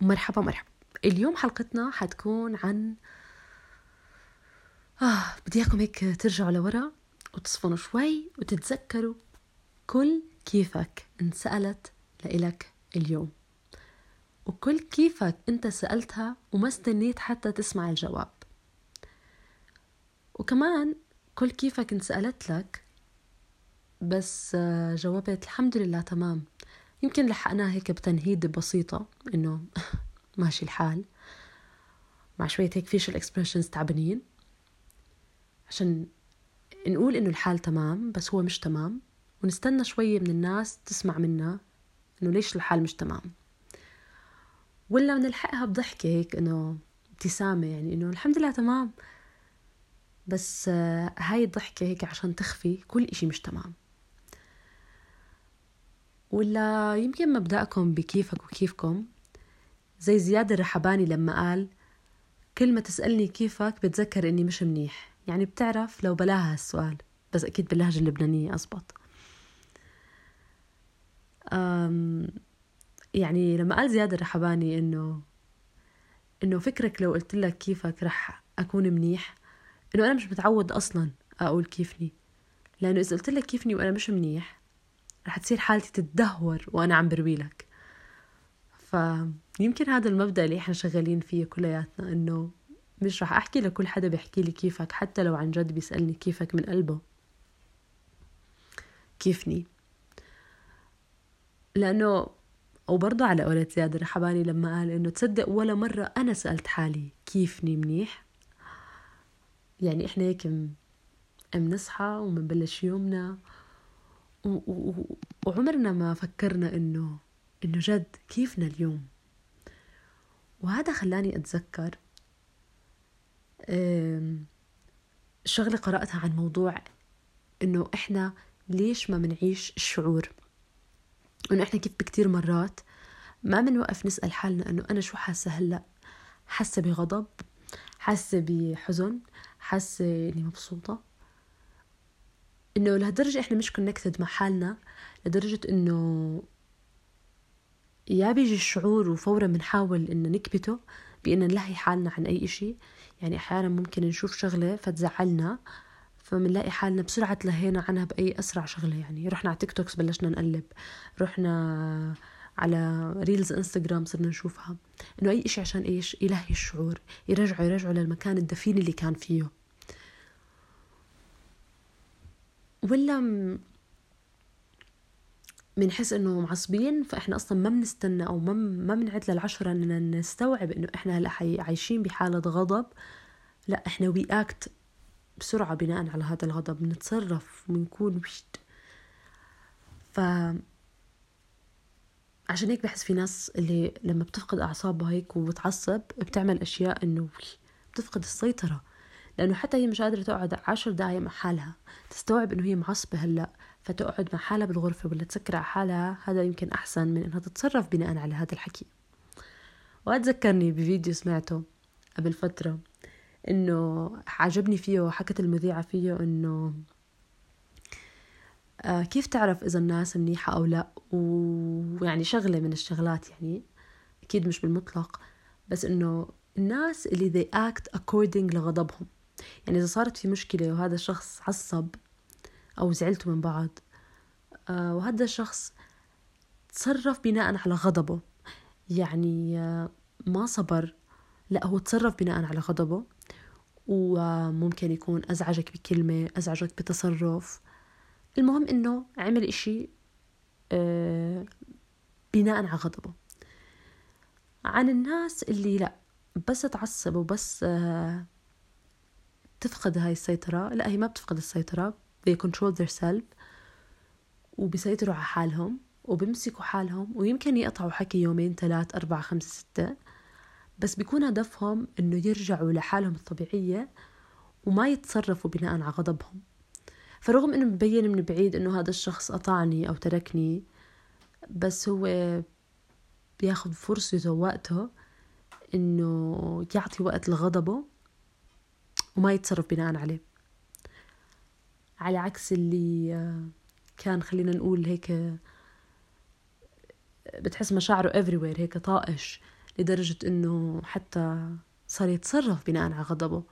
مرحبا مرحبا. اليوم حلقتنا حتكون عن آه بدي إياكم هيك ترجعوا لورا وتصفنوا شوي وتتذكروا كل كيفك انسألت لإلك اليوم. وكل كيفك إنت سألتها وما استنيت حتى تسمع الجواب. وكمان كل كيفك انسألت لك بس آه، جاوبت الحمد لله تمام. يمكن لحقناها هيك بتنهيد بسيطة إنه ماشي الحال. مع شوية هيك فيشل اكسبريشنز تعبانين. عشان نقول إنه الحال تمام بس هو مش تمام. ونستنى شوية من الناس تسمع منا إنه ليش الحال مش تمام. ولا بنلحقها بضحكة هيك إنه ابتسامة يعني إنه الحمد لله تمام. بس آه، هاي الضحكة هيك عشان تخفي كل إشي مش تمام. ولا يمكن مبدأكم بكيفك وكيفكم؟ زي زياد الرحباني لما قال كل ما تسألني كيفك بتذكر إني مش منيح. يعني بتعرف لو بلاها هالسؤال بس أكيد باللهجة اللبنانية أزبط. أم يعني لما قال زياد الرحباني إنه إنه فكرك لو قلت لك كيفك رح أكون منيح إنه أنا مش متعود أصلا أقول كيفني لأنه إذا قلت لك كيفني وأنا مش منيح رح تصير حالتي تتدهور وأنا عم بروي لك. فيمكن هذا المبدأ اللي إحنا شغالين فيه كلياتنا إنه مش رح أحكي لكل حدا بيحكي لي كيفك حتى لو عن جد بيسألني كيفك من قلبه. كيفني؟ لأنه وبرضه على قولة زياد الرحباني لما قال إنه تصدق ولا مرة أنا سألت حالي كيفني منيح. يعني إحنا هيك بنصحى ومنبلش يومنا وعمرنا ما فكرنا إنه إنه جد كيفنا اليوم؟ وهذا خلاني أتذكر شغلة قرأتها عن موضوع إنه إحنا ليش ما منعيش الشعور؟ إنه إحنا كيف بكتير مرات ما منوقف نسأل حالنا إنه أنا شو حاسة هلأ؟ حاسة بغضب حاسة بحزن حاسة إني مبسوطة. إنه لهالدرجة إحنا مش connected مع حالنا لدرجة إنه يا بيجي الشعور وفورا بنحاول إنه نكبته بإن نلهي حالنا عن أي إشي. يعني أحيانا ممكن نشوف شغلة فتزعلنا فمنلاقي حالنا بسرعة تلهينا عنها بأي أسرع شغلة. يعني رحنا على TikToks بلشنا نقلب رحنا على reels انستغرام صرنا نشوفها. إنه أي إشي عشان إيش؟ يلهي الشعور يرجعه يرجعه للمكان الدفين اللي كان فيه. ولا بنحس إنه معصبين فإحنا أصلا ما بنستنى أو ما ما بنعد للعشرة اننا نستوعب إنه إحنا هلأ عايشين بحالة غضب. لأ إحنا we act بسرعة بناء على هذا الغضب بنتصرف وبنكون وشت ف عشان هيك بحس في ناس اللي لما بتفقد أعصابها هيك وبتعصب بتعمل أشياء إنه بتفقد السيطرة. لأنه حتى هي مش قادرة تقعد عشر دقايق مع حالها. تستوعب إنه هي معصبة هلأ فتقعد مع حالها بالغرفة ولا تسكر على حالها. هذا يمكن أحسن من إنها تتصرف بناء على هذا الحكي. وأتذكرني بفيديو سمعته قبل فترة إنه عجبني فيه وحكت المذيعة فيه إنه آه كيف تعرف إذا الناس منيحة أو لأ؟ ويعني شغلة من الشغلات يعني أكيد مش بالمطلق بس إنه الناس اللي they act according لغضبهم. يعني إذا صارت في مشكلة وهذا الشخص عصب أو زعلتوا من بعض آه وهذا الشخص تصرف بناء على غضبه. يعني آه ما صبر لا هو تصرف بناء على غضبه. وممكن يكون أزعجك بكلمة أزعجك بتصرف. المهم إنه عمل إشي آه بناء على غضبه. عن الناس اللي لا بس تعصب وبس تفقد هاي السيطرة؟ لا هي ما بتفقد السيطرة. They control their self وبيسيطروا على حالهم وبيمسكوا حالهم ويمكن يقطعوا حكي يومين ثلاث أربعة خمسة ستة. بس بيكون هدفهم إنه يرجعوا لحالهم الطبيعية وما يتصرفوا بناء على غضبهم. فرغم إنه مبين من بعيد إنه هذا الشخص قطعني أو تركني بس هو بياخد فرصته ووقته إنه يعطي وقت لغضبه وما يتصرف بناء عليه. على عكس اللي آه، كان خلينا نقول هيك بتحس مشاعره everywhere هيك طائش لدرجة إنه حتى صار يتصرف بناء على غضبه.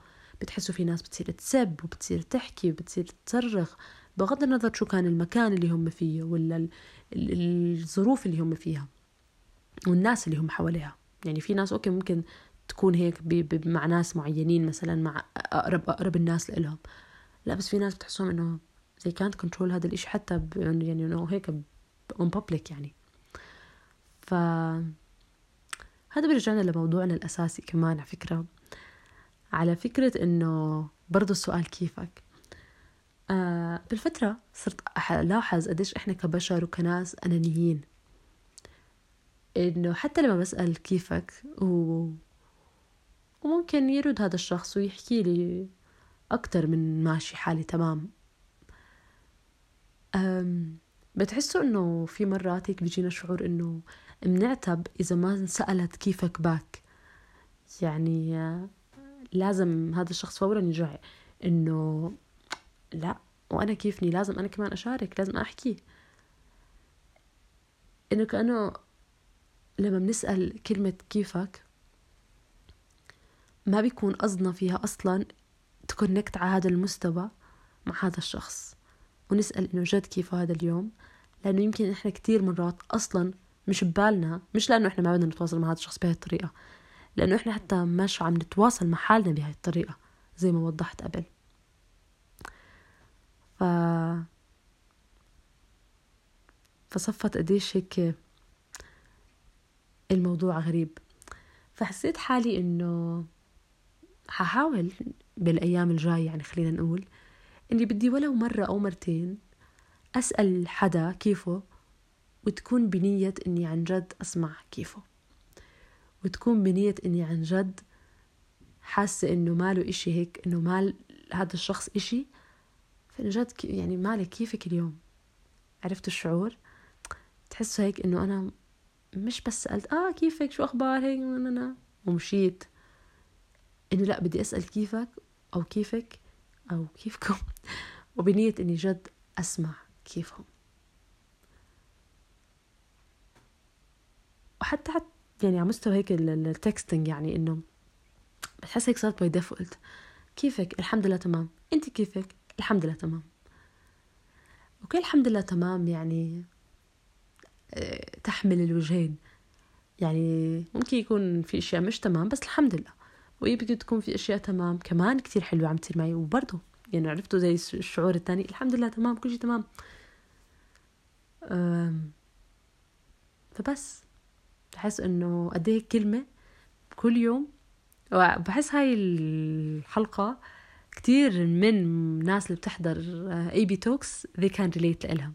بتحسوا في ناس بتصير تسب وبتصير تحكي وبتصير تصرخ بغض النظر شو كان المكان اللي هم فيه ولا الظروف اللي هم فيها والناس اللي هم حواليها. يعني في ناس أوكي ممكن تكون هيك مع ناس معينين مثلا مع أقرب أقرب الناس لإلهم. لا بس في ناس بتحسهم إنه زي كانت كنترول هذا الإشي حتى يعني إنه هيك on public يعني. ف هذا بيرجعنا لموضوعنا الأساسي كمان على فكرة. على فكرة إنه برضو السؤال كيفك؟ آه بالفترة صرت ألاحظ قديش إحنا كبشر وكناس أنانيين. إنه حتى لما بسأل كيفك و... وممكن يرد هذا الشخص ويحكي لي أكتر من ماشي حالي تمام. أم بتحسوا إنه في مرات هيك بيجينا شعور إنه منعتب إذا ما سألت كيفك باك؟ يعني لازم هذا الشخص فورا يرجع إنه لا وأنا كيفني؟ لازم أنا كمان أشارك لازم أحكي. إنه كأنه لما بنسأل كلمة كيفك ما بيكون قصدنا فيها أصلا تكونكت على هذا المستوى مع هذا الشخص. ونسأل إنه جد كيف هذا اليوم لأنه يمكن إحنا كتير مرات أصلا مش ببالنا مش لأنه إحنا ما بدنا نتواصل مع هذا الشخص بهي الطريقة لأنه إحنا حتى مش عم نتواصل مع حالنا بهاي الطريقة زي ما وضحت قبل. ف فصفت قديش هيك الموضوع غريب. فحسيت حالي إنه ححاول بالأيام الجاية يعني خلينا نقول إني بدي ولو مرة أو مرتين أسأل حدا كيفه وتكون بنية إني عن جد أسمع كيفه. وتكون بنية إني عن جد حاسة إنه ماله إشي هيك إنه مال هذا الشخص إشي. فإن جد يعني مالك كيفك اليوم؟ عرفت الشعور؟ تحسوا هيك إنه أنا مش بس سألت آه كيفك؟ شو أخبار؟ هيك ومشيت. إنه لا بدي أسأل كيفك أو كيفك أو كيفكم وبنية إني جد أسمع كيفهم. وحتى حتى يعني على مستوى هيك ال texting يعني إنه بتحس هيك صارت by default كيفك؟ الحمد لله تمام. أنت كيفك؟ الحمد لله تمام. أوكي الحمد لله تمام يعني آه، تحمل الوجهين. يعني ممكن يكون في أشياء مش تمام بس الحمد لله. ويمكن تكون في أشياء تمام. كمان كتير حلوة عم تصير معي. وبرضه يعني عرفتوا زي الشعور الثاني الحمد لله تمام كل شيء تمام. فبس. بحس إنه قد إيه كلمة كل يوم. وبحس هاي الحلقة كتير من الناس اللي بتحضر AB Talks they can relate لإلها.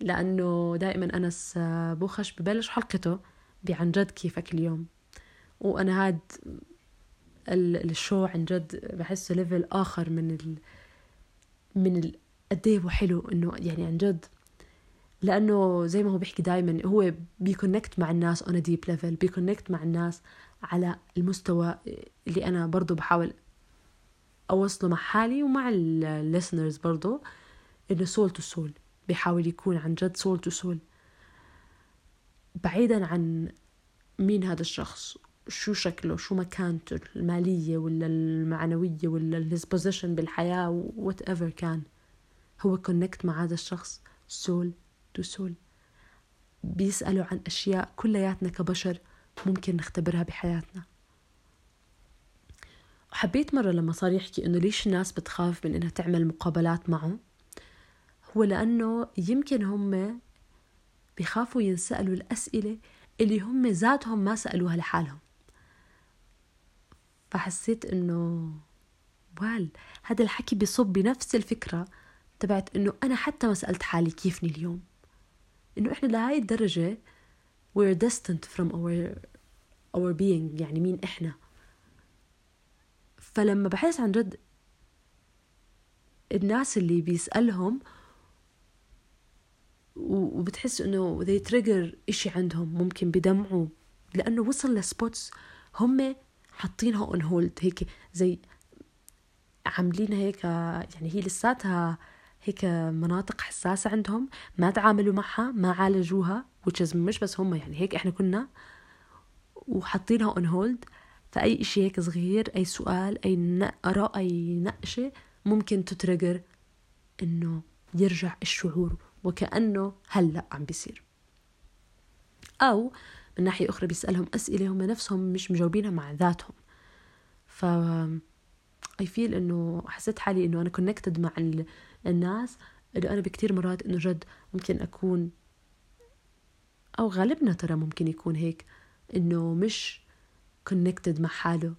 لأنه دائما أنس بوخش ببلش حلقته بعن جد كيفك اليوم. وأنا هاد ال show عن جد بحسه level آخر من ال من ال قد إيه هو حلو إنه يعني عن جد لأنه زي ما هو بيحكي دائما هو بي connect مع الناس on deep level بي connect مع الناس على المستوى اللي أنا برضه بحاول أوصله مع حالي ومع ال listeners برضه إنه soul to soul بيحاول يكون عن جد soul to soul بعيدا عن مين هذا الشخص شو شكله؟ شو مكانته المالية ولا المعنوية ولا ال his position بالحياة ever كان. هو connect مع هذا الشخص soul to soul بيسألوا عن أشياء كلياتنا كبشر ممكن نختبرها بحياتنا. وحبيت مرة لما صار يحكي إنه ليش الناس بتخاف من إنها تعمل مقابلات معه؟ هو لأنه يمكن هم بيخافوا ينسألوا الأسئلة اللي هم ذاتهم ما سألوها لحالهم. فحسيت إنه وال هذا الحكي بصب بنفس الفكرة تبعت إنه أنا حتى ما سألت حالي كيفني اليوم. إنه إحنا لهاي الدرجة we're distant from our our being يعني مين إحنا. فلما بحس عن جد الناس اللي بيسألهم وبتحس إنه they trigger إشي عندهم ممكن بدمعوا لأنه وصل ل spots هم حاطينها on hold هيك زي عاملينها هيك يعني هي لساتها هيك مناطق حساسة عندهم ما تعاملوا معها ما عالجوها which مش بس هم يعني هيك إحنا كنا وحاطينها on hold فأي إشي هيك صغير أي سؤال أي آراء أي نقشة ممكن ت trigger إنه يرجع الشعور وكأنه هلأ عم بيصير. أو من ناحية أخرى بيسألهم أسئلة هم نفسهم مش مجاوبينها مع ذاتهم. ف I feel إنه حسيت حالي إنه أنا connected مع الناس إنه أنا بكتير مرات إنه جد ممكن أكون أو غالبنا ترى ممكن يكون هيك إنه مش connected مع حاله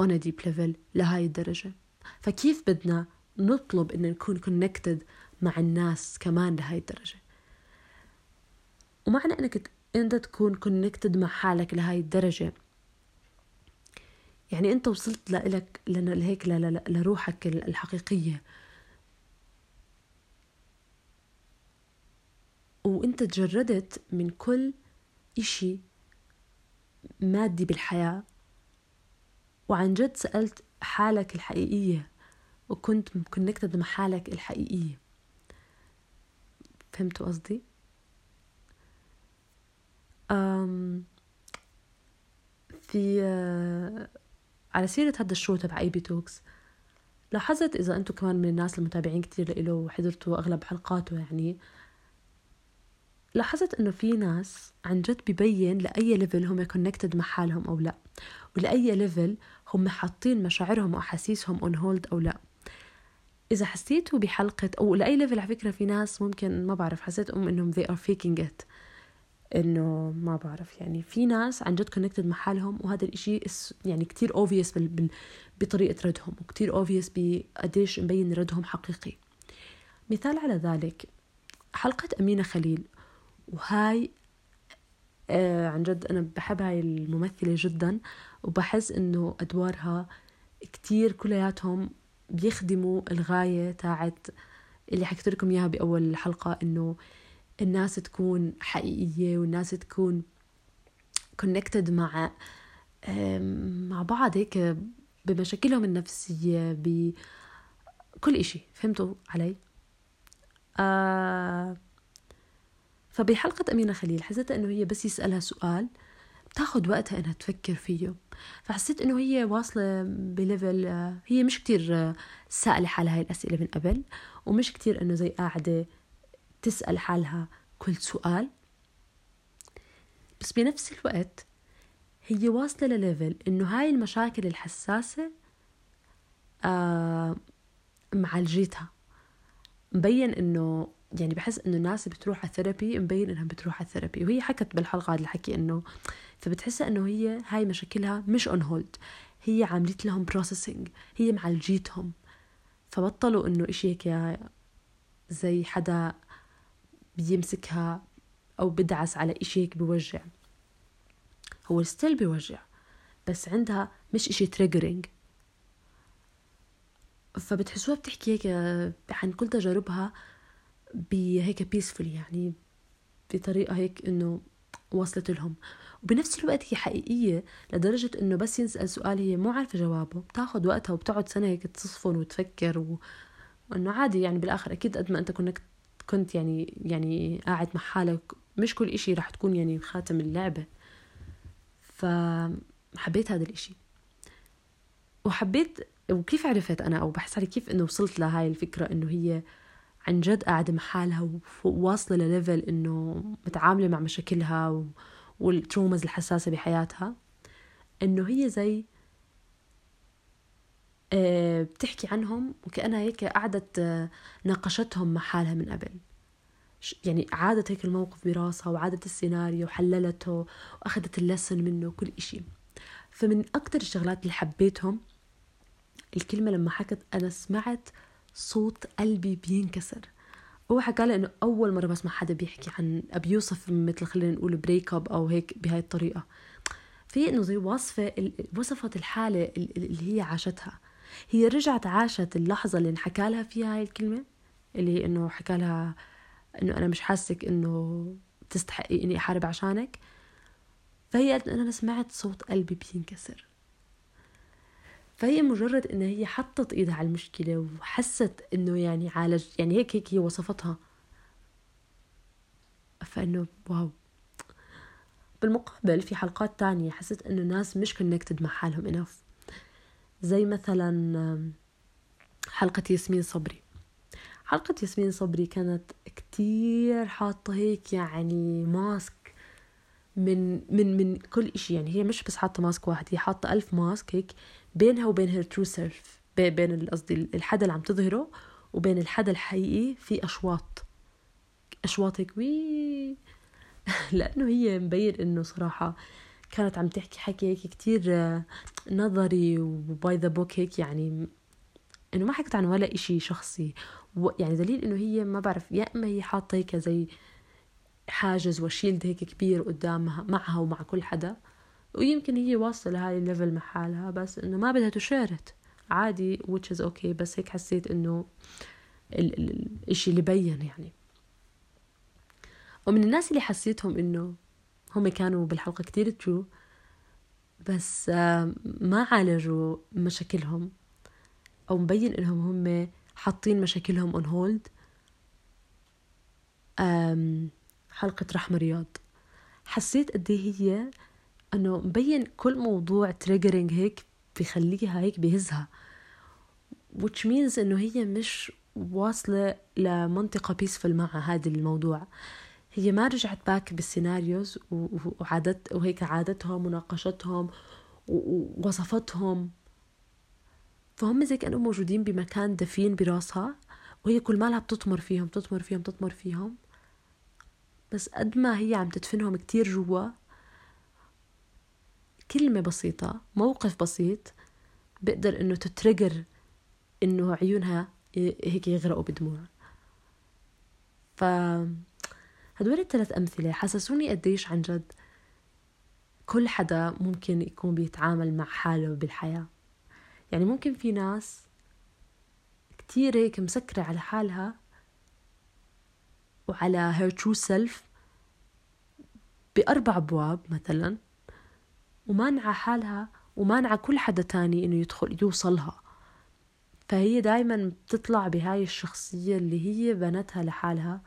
a deep level لهاي الدرجة. فكيف بدنا نطلب إن نكون connected مع الناس كمان لهاي الدرجة؟ ومعنى إنك أنت تكون connected مع حالك لهاي الدرجة. يعني أنت وصلت لإلك لهيك لروحك الحقيقية. وأنت تجردت من كل إشي مادي بالحياة. وعن جد سألت حالك الحقيقية وكنت connected مع حالك الحقيقية. فهمتوا قصدي؟ في آه، على سيرة هذا ال show تبع AB Talks لاحظت إذا أنتم كمان من الناس المتابعين كتير له وحضرتوا أغلب حلقاته يعني لاحظت إنه في ناس عن جد ببين لأي level هم connected مع حالهم أو لا ولأي level هم حاطين مشاعرهم واحاسيسهم on hold أو لا. إذا حسيتوا بحلقة أو لأي level على فكرة في ناس ممكن ما بعرف حسيت um إنهم they are faking it. إنه ما بعرف. يعني في ناس عن جد connected مع حالهم وهذا الإشي يعني كتير obvious بطريقة ردهم وكتير obvious بقديش مبين ردهم حقيقي. مثال على ذلك حلقة أمينة خليل وهاي آه عن جد أنا بحب هاي الممثلة جدا وبحس إنه أدوارها كتير كلياتهم بيخدموا الغاية تاعت اللي حكيت لكم إياها بأول حلقة إنه الناس تكون حقيقية والناس تكون كونكتد مع مع بعض هيك بمشاكلهم النفسية بكل إشي فهمتوا علي؟ آه فبحلقة أمينة خليل حسيت إنه هي بس يسألها سؤال بتاخد وقتها إنها تفكر فيه فحسيت إنه هي واصلة ب level هي مش كتير سائلة حالها هاي الأسئلة من قبل ومش كتير إنه زي قاعدة تسأل حالها كل سؤال؟ بس بنفس الوقت هي واصلة لل level إنه هاي المشاكل الحساسة آه معالجيتها مبين إنه يعني بحس إنه الناس بتروح على therapy مبين إنها بتروح على therapy وهي حكت بالحلقة هذا الحكي إنه فبتحسها إنه هي هاي مشاكلها مش on hold هي عملت لهم processing هي معالجيتهم فبطلوا إنه إشي هيك زي حدا بيمسكها أو بدعس على إشي هيك بوجع. هو still بيوجع بس عندها مش إشي triggering فبتحسوها بتحكي هيك عن كل تجاربها بهيك peaceful يعني بطريقة هيك إنه وصلت لهم. وبنفس الوقت هي حقيقية لدرجة إنه بس ينسأل سؤال هي مو عارفة جوابه. بتاخد وقتها وبتقعد سنة هيك تصفن وتفكر و... وإنه عادي يعني بالآخر أكيد قد ما أنت كنت كنت يعني يعني قاعد مع حالك مش كل إشي رح تكون يعني خاتم اللعبة. فحبيت هذا الإشي. وحبيت وكيف عرفت أنا؟ أو بحس علي كيف إنه وصلت لهاي الفكرة إنه هي عن جد قاعدة مع حالها وواصلة لل level إنه متعاملة مع مشاكلها وال traumas الحساسة بحياتها؟ إنه هي زي بتحكي عنهم وكأنها هيك قعدت آه، ناقشتهم مع حالها من قبل. يعني عادت هيك الموقف براسها وعادت السيناريو وحللته وأخذت ال lesson منه كل إشي. فمن أكتر الشغلات اللي حبيتهم الكلمة لما حكت أنا سمعت صوت قلبي بينكسر. هو حكى لي إنه أول مرة بسمع حدا بيحكي عن بيوصف مثل خلينا نقول break up أو هيك بهاي الطريقة. في إنه زي وصفة وصفت الحالة اللي هي عاشتها. هي رجعت عاشت اللحظة اللي انحكى لها فيها هاي الكلمة؟ اللي إنه حكى لها إنه أنا مش حاسك إنه تستحقي إني أحارب عشانك. فهي قالت أنا سمعت صوت قلبي بينكسر. فهي مجرد ان هي حطت إيدها على المشكلة وحست إنه يعني عالج يعني هيك هيك هي وصفتها. فإنه wow. بالمقابل في حلقات تانية حسيت إنه الناس مش connected مع حالهم enough زي مثلا حلقة ياسمين صبري. حلقة ياسمين صبري كانت كتير حاطة هيك يعني mask من من من كل إشي. يعني هي مش بس حاطة mask واحد هي حاطة ألف mask هيك بينها وبين her true self بين قصدي الحدا اللي عم تظهره وبين الحدا الحقيقي في أشواط. أشواط هيك way لأنه هي مبين إنه صراحة كانت عم تحكي حكي هيك كتير نظري و by the book هيك يعني إنه ما حكت عن ولا إشي شخصي. يعني دليل إنه هي ما بعرف يا إما هي حاطة هيك زي حاجز و shield هيك كبير قدامها معها ومع كل حدا ويمكن هي واصلة لهاي ال level مع حالها بس إنه ما بدها تشارت. عادي which is okay بس هيك حسيت إنه ال- ال- الإشي اللي بين يعني. ومن الناس اللي حسيتهم إنه هم كانوا بالحلقة كتير true بس ما عالجوا مشاكلهم. أو مبين إنهم هم حاطين مشاكلهم on hold. حلقة رحمة رياض. حسيت قد إيه هي إنه مبين كل موضوع triggering هيك بيخليها هيك بيهزها. Which means إنه هي مش واصلة لمنطقة peaceful مع هذا الموضوع. هي ما رجعت back بال scenarios وعادت وهيك عادتهم مناقشتهم ووصفتهم. فهم زي كانوا موجودين بمكان دفين براسها وهي كل مالها بتطمر فيهم تطمر فيهم تطمر فيهم. بس قد ما هي عم تدفنهم كتير جوا كلمة بسيطة موقف بسيط بقدر إنه تتريجر إنه عيونها هيك يغرقوا بدموع. ف هدول الثلاث أمثلة حسسوني قديش عن جد كل حدا ممكن يكون بيتعامل مع حاله بالحياة. يعني ممكن في ناس كتير هيك مسكرة على حالها وعلى her true self بأربع أبواب مثلا ومانعة حالها ومانعة كل حدا تاني إنه يدخل يوصلها. فهي دايما بتطلع بهاي الشخصية اللي هي بنتها لحالها.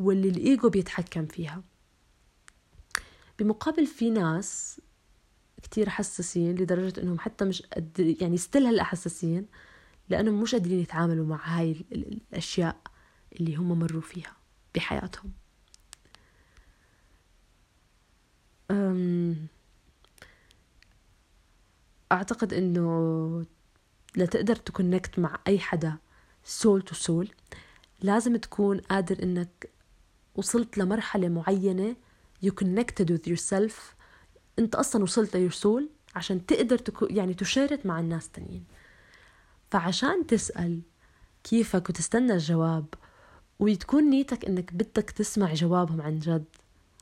واللي الإيجو بيتحكم فيها. بمقابل في ناس كتير حساسين لدرجة إنهم حتى مش قد يعني still هلأ حساسين لأنهم مش قادرين يتعاملوا مع هاي الأشياء اللي هم مروا فيها بحياتهم. أعتقد إنه لتقدر ت connect مع أي حدا soul to soul لازم تكون قادر إنك وصلت لمرحلة معينة you connected with yourself. انت أصلا وصلت ليور عشان تقدر تكو يعني تشارك مع الناس تانيين. فعشان تسأل كيفك وتستنى الجواب وتكون نيتك إنك بدك تسمع جوابهم عن جد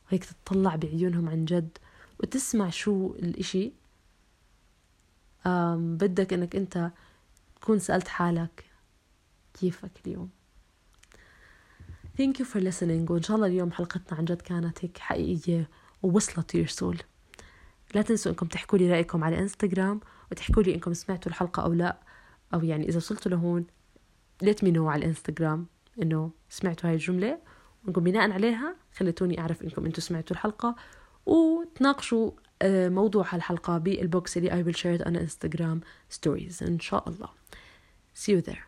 وهيك تطلع بعيونهم عن جد وتسمع شو الإشي. بدك إنك أنت تكون سألت حالك كيفك اليوم. Thank you for listening. وإن شاء الله اليوم حلقتنا عن جد كانت هيك حقيقية ووصلت to لا تنسوا إنكم تحكوا لي رأيكم على انستغرام وتحكوا لي إنكم سمعتوا الحلقة أو لا. أو يعني إذا وصلتوا لهون let me know على الانستغرام إنه سمعتوا هاي الجملة. وإنكم بناء عليها خليتوني أعرف إنكم أنتم سمعتوا الحلقة. وتناقشوا آه، موضوع هالحلقة بالبوكس اللي I will share it on Instagram stories إن شاء الله. See you there.